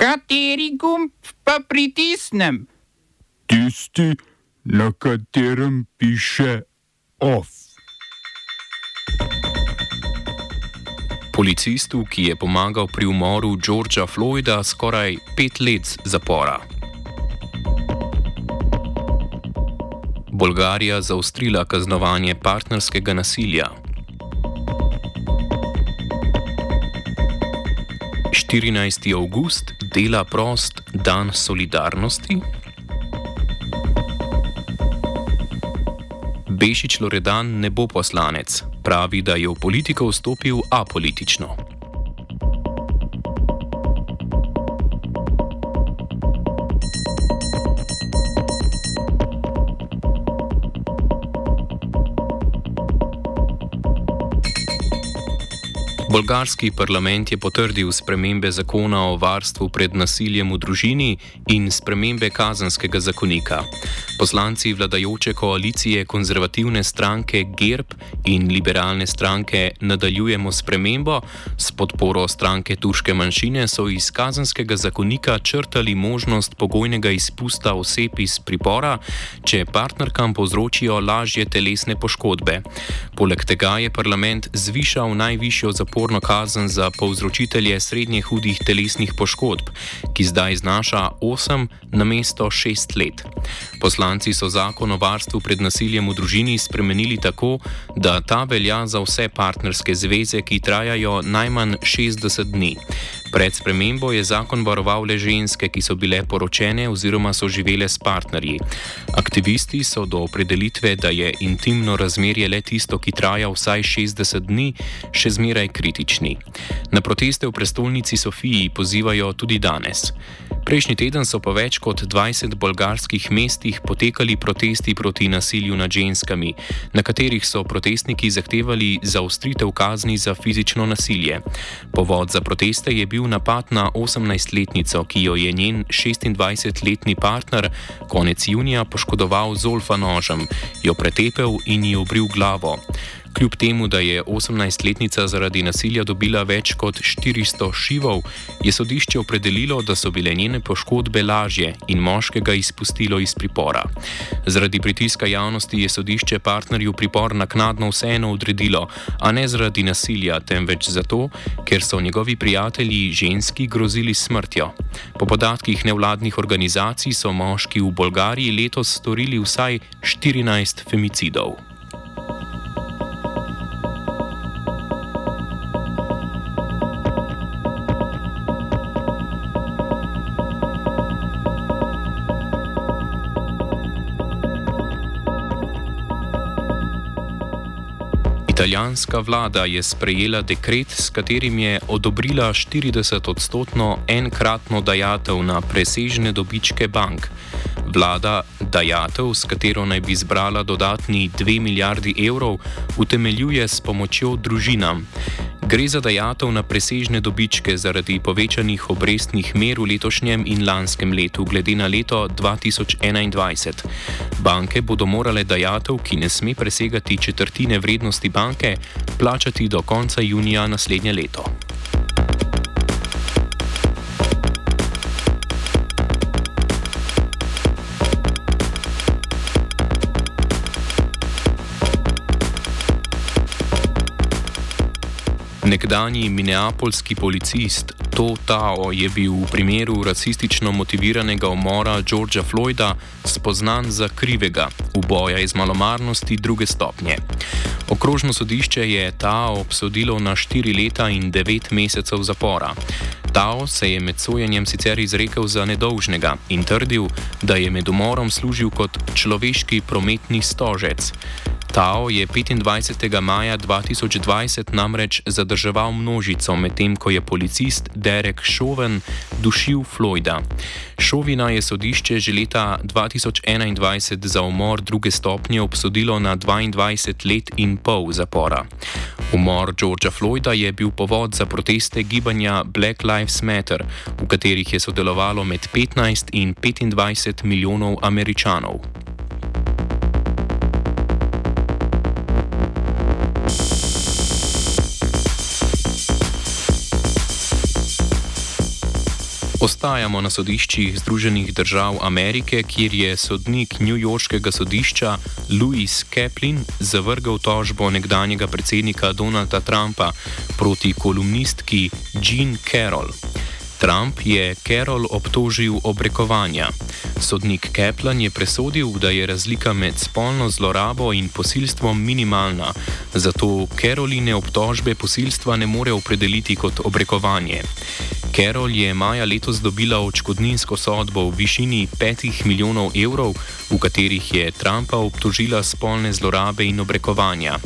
Kateri gumb pa pritisnem? Tisti, na katerem piše OF. Policistu, ki je pomagal pri umoru Georgea Floyda, skoraj pet let zapora. Bolgarija zaostrila kaznovanje partnerskega nasilja. 14. august, dela prost, dan solidarnosti. Bešič Loredan ne bo poslanec, pravi, da je v politiko vstopil apolitično. Bolgarski parlament je potrdil spremembe zakona o varstvu pred nasiljem v družini in spremembe kazanskega zakonika. Poslanci vladajoče koalicije konzervativne stranke GERB in liberalne stranke nadaljujemo spremembo, s podporo stranke turške manjšine so iz kazanskega zakonika črtali možnost pogojnega izpusta oseb iz pripora, če partnerkam povzročijo lažje telesne poškodbe. Poleg tega je parlament zvišal najvišjo zaporno kazen za povzročitelje srednje hudih telesnih poškodb, ki zdaj znaša 8 na mesto 6 let. Poslanci so zakon o varstvu pred nasiljem v družini spremenili tako, da ta velja za vse partnerske zveze, ki trajajo najmanj 60 dni. Pred spremembo je zakon varoval le ženske, ki so bile poročene oziroma so živele s partnerji. Aktivisti so do opredelitve, da je intimno razmerje le tisto, ki traja vsaj 60 dni, še zmeraj kritični. Na proteste v prestolnici Sofiji pozivajo tudi danes. Prejšnji teden so po več kot 20 bolgarskih mestih potekali protesti proti nasilju nad ženskami, na katerih so protestniki zahtevali zaostritev kazni za fizično nasilje. Povod za proteste je bil napad na 18-letnico, ki jo je njen 26-letni partner konec junija poškodoval z olfa nožem, jo pretepel in ji obril glavo. Kljub temu, da je 18-letnica zaradi nasilja dobila več kot 400 šivov, je sodišče opredelilo, da so bile njene poškodbe lažje in moškega izpustilo iz pripora. Zaradi pritiska javnosti je sodišče partnerju pripor naknadno vseeno odredilo, a ne zaradi nasilja, temveč zato, ker so njegovi prijatelji ženski grozili smrtjo. Po podatkih nevladnih organizacij so moški v Bolgariji letos storili vsaj 14 femicidov. Italijanska vlada je sprejela dekret, s katerim je odobrila 40-odstotno enkratno dajatev na presežne dobičke bank. Vlada dajatev, s katero naj bi zbrala dodatni 2 milijardi evrov, utemeljuje s pomočjo družinam. Gre za dajatev na presežne dobičke zaradi povečanih obrestnih mer v letošnjem in lanskem letu, glede na leto 2021. Banke bodo morale dajatev, ki ne sme presegati četrtine vrednosti banke, plačati do konca junija naslednje leto. Nekdani minneapolski policist To Tao je bil v primeru rasistično motiviranega umora Georgea Floyda spoznan za krivega uboja iz malomarnosti druge stopnje. Okrožno sodišče je Tao obsodilo na 4 leta in 9 mesecev zapora. Tao se je med sojenjem sicer izrekel za nedolžnega in trdil, da je med umorom služil kot človeški prometni stožec. Tao je 25. maja 2020 namreč zadrževal množico, medtem ko je policist Derek Chauvin dušil Floyda. Chauvina je sodišče že leta 2021 za umor druge stopnje obsodilo na 22 let in pol zapora. Umor Georgea Floyda je bil povod za proteste gibanja Black Lives Matter, v katerih je sodelovalo med 15 in 25 milijonov američanov. Ostajamo na sodiščih Združenih držav Amerike, kjer je sodnik Newyorškega sodišča Louis Kaplan zavrgal tožbo nekdanjega predsednika Donalda Trumpa proti kolumnistki Jean Carroll. Trump je Carroll obtožil obrekovanja. Sodnik Kaplan je presodil, da je razlika med spolno zlorabo in posilstvom minimalna, zato Caroline obtožbe posilstva ne more opredeliti kot obrekovanje. Carol je maja letos dobila očkodninsko sodbo v višini 5 milijonov evrov, v katerih je Trumpa obtožila spolne zlorabe in obrekovanja.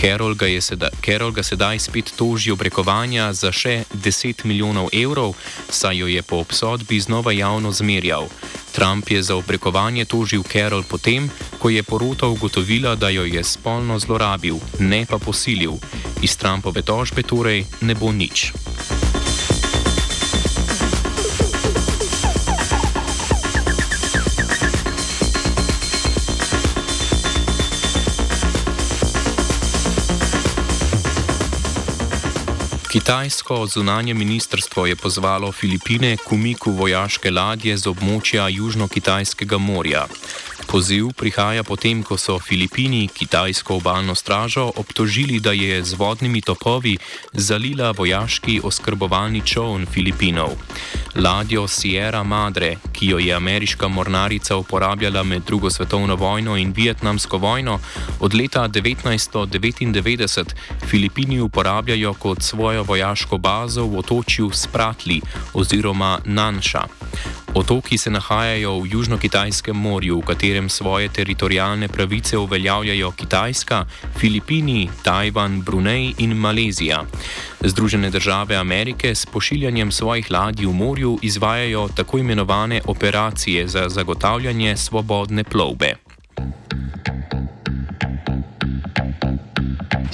Carol ga, seda, Carol ga sedaj spet toži obrekovanja za še 10 milijonov evrov, saj jo je po obsodbi znova javno zmerjal. Trump je za obrekovanje tožil Carol potem, ko je porota ugotovila, da jo je spolno zlorabil, ne pa posilil. Iz Trumpove tožbe torej ne bo nič. Kitajsko zunanje ministrstvo je pozvalo Filipine k umiku vojaške ladje z območja Južno-Kitajskega morja. Poziv prihaja potem, ko so Filipini kitajsko obalno stražo obtožili, da je z vodnimi topovi zalila vojaški oskrbovalni čovn Filipinov. Ladjo Sierra Madre, ki jo je ameriška mornarica uporabljala med drugo svetovno vojno in vietnamsko vojno, od leta 1999 Filipini uporabljajo kot svojo vojaško bazo v otočju Spratli oziroma Nanša. Otoki se nahajajo v Južno-Kitajskem morju, v katerem svoje teritorijalne pravice uveljavljajo Kitajska, Filipini, Tajvan, Brunei in Malezija. Združene države Amerike s pošiljanjem svojih ladij v morju izvajajo tako imenovane operacije za zagotavljanje svobodne plovbe.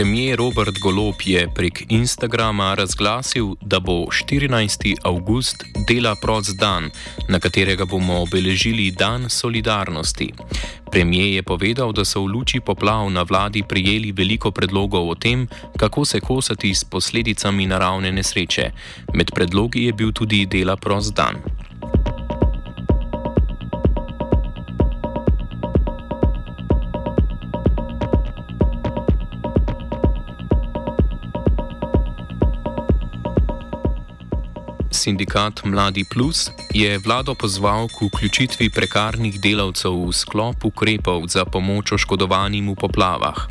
Premijer Robert Golop je prek Instagrama razglasil, da bo 14. avgust dela prost dan, na katerega bomo obeležili Dan solidarnosti. Premijer je povedal, da so v luči poplav na vladi prijeli veliko predlogov o tem, kako se kosati s posledicami naravne nesreče. Med predlogi je bil tudi dela prost dan. Sindikat Mladi Plus je vlado pozval k vključitvi prekarnih delavcev v sklop ukrepov za pomoč oškodovanim v poplavah.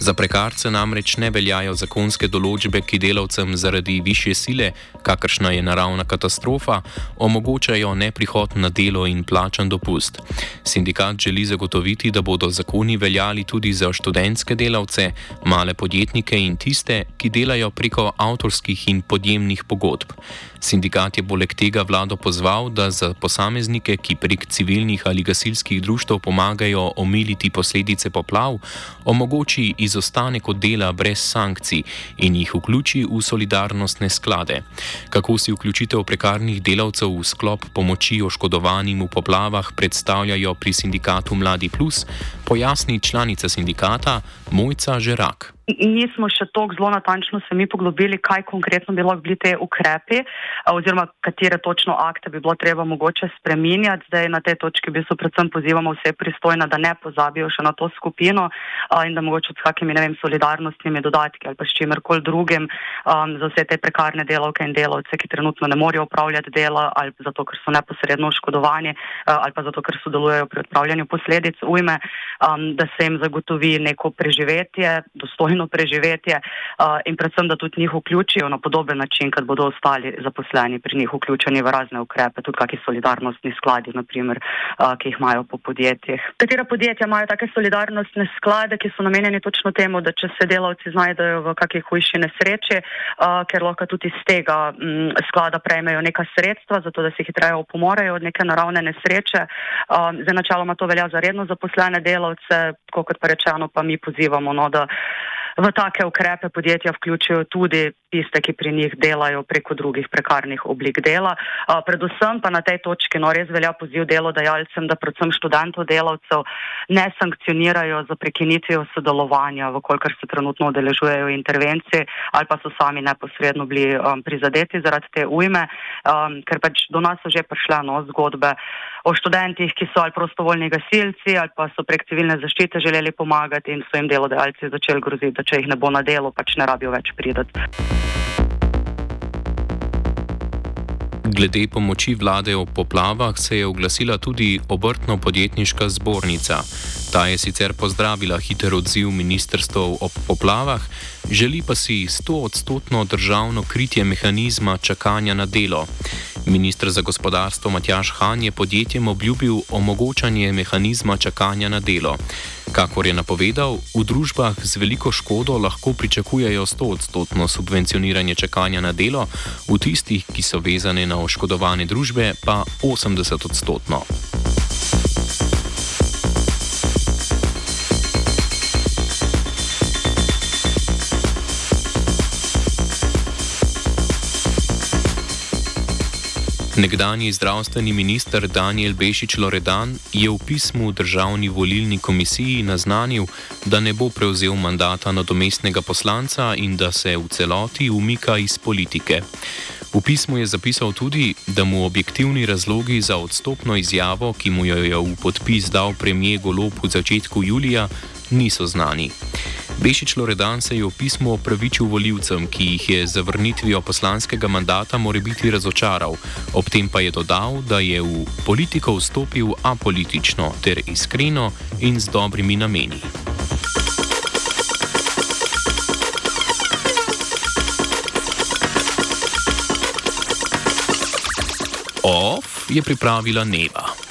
Za prekarce namreč ne veljajo zakonske določbe, ki delavcem zaradi više sile, kakršna je naravna katastrofa, omogočajo neprihod na delo in plačan dopust. Sindikat želi zagotoviti, da bodo zakoni veljali tudi za študentske delavce, male podjetnike in tiste, ki delajo preko avtorskih in podjemnih pogodb. Sindikat je poleg tega vlado pozval, da za posameznike, ki prek civilnih ali gasilskih društv pomagajo omiliti posledice poplav, omogoči izostanek od dela brez sankcij in jih vključi v solidarnostne sklade. Kako si vključitev prekarnih delavcev v sklop pomoči oškodovanim v poplavah predstavljajo pri sindikatu Mladi Plus, pojasni članica sindikata Mojca Žerak. Nismo še tako zelo natančno se mi poglobili, kaj konkretno bi lahko bili te ukrepi oziroma katere točno akte bi bilo treba mogoče spreminjati. Zdaj na tej točki bi se predvsem pozivamo vse pristojne, da ne pozabijo še na to skupino in da mogoče s kakimi, ne vem, solidarnostnimi dodatki ali pa s čimerkoli drugim um, za vse te prekarne delavke in delavce, ki trenutno ne morejo upravljati dela ali zato, ker so neposredno oškodovani ali pa zato, ker sodelujejo pri odpravljanju posledic ujme, um, da se jim zagotovi neko preživetje, dostojno nujno preživetje in predvsem, da tudi njih vključijo na podoben način, kad bodo ostali zaposleni pri njih vključeni v razne ukrepe, tudi kakšni solidarnostni skladi, naprimer, ki jih imajo po podjetjih. Katera podjetja imajo take solidarnostne sklade, ki so namenjeni točno temu, da če se delavci znajdejo v kakšni hujši nesreči, ker lahko tudi iz tega sklada prejmejo neka sredstva, zato da se hitreje opomorejo od neke naravne nesreče. Za načaloma to velja za redno zaposlene delavce, kot pa rečeno, pa mi pozivamo, no, da v take ukrepe podjetja vključijo tudi tiste, ki pri njih delajo preko drugih prekarnih oblik dela. Predvsem pa na tej točki no, res velja poziv delodajalcem, da predvsem študentov delavcev ne sankcionirajo za prekinitvijo sodelovanja, vkolikor se trenutno odeležujejo intervencije ali pa so sami neposredno bili um, prizadeti zaradi te ujme, um, ker pač do nas so že prišle no, zgodbe o študentih, ki so ali prostovoljni gasilci ali pa so prek civilne zaščite želeli pomagati in so jim delodajalci začeli groziti, da če jih ne bo na delo, pač ne rabijo več pridati. Glede pomoči vlade ob poplavah se je oglasila tudi obrtno-podjetniška zbornica. Ta je sicer pozdravila hiter odziv ministrstva ob poplavah, želi pa si 100-odstotno državno kritje mehanizma čakanja na delo. Ministr za gospodarstvo Matjaš Han je podjetjem obljubil omogočanje mehanizma čakanja na delo. Kakor je napovedal, v družbah z veliko škodo lahko pričakujejo 100-odstotno subvencioniranje čakanja na delo, v tistih, ki so vezane na oškodovane družbe, pa 80-odstotno. Nekdani zdravstveni minister Daniel Bešič Loredan je v pismu državni volilni komisiji naznanil, da ne bo prevzel mandata nadomestnega poslanca in da se v celoti umika iz politike. V pismu je zapisal tudi, da mu objektivni razlogi za odstopno izjavo, ki mu jo je v podpis dal premijer Golob v začetku julija, niso znani. Bešič Loredan se je v pismu opravičil voljivcem, ki jih je zavrnitvijo poslanskega mandata more biti razočaral, ob tem pa je dodal, da je v politiko vstopil apolitično ter iskreno in z dobrimi nameni. OF je pripravila Neva.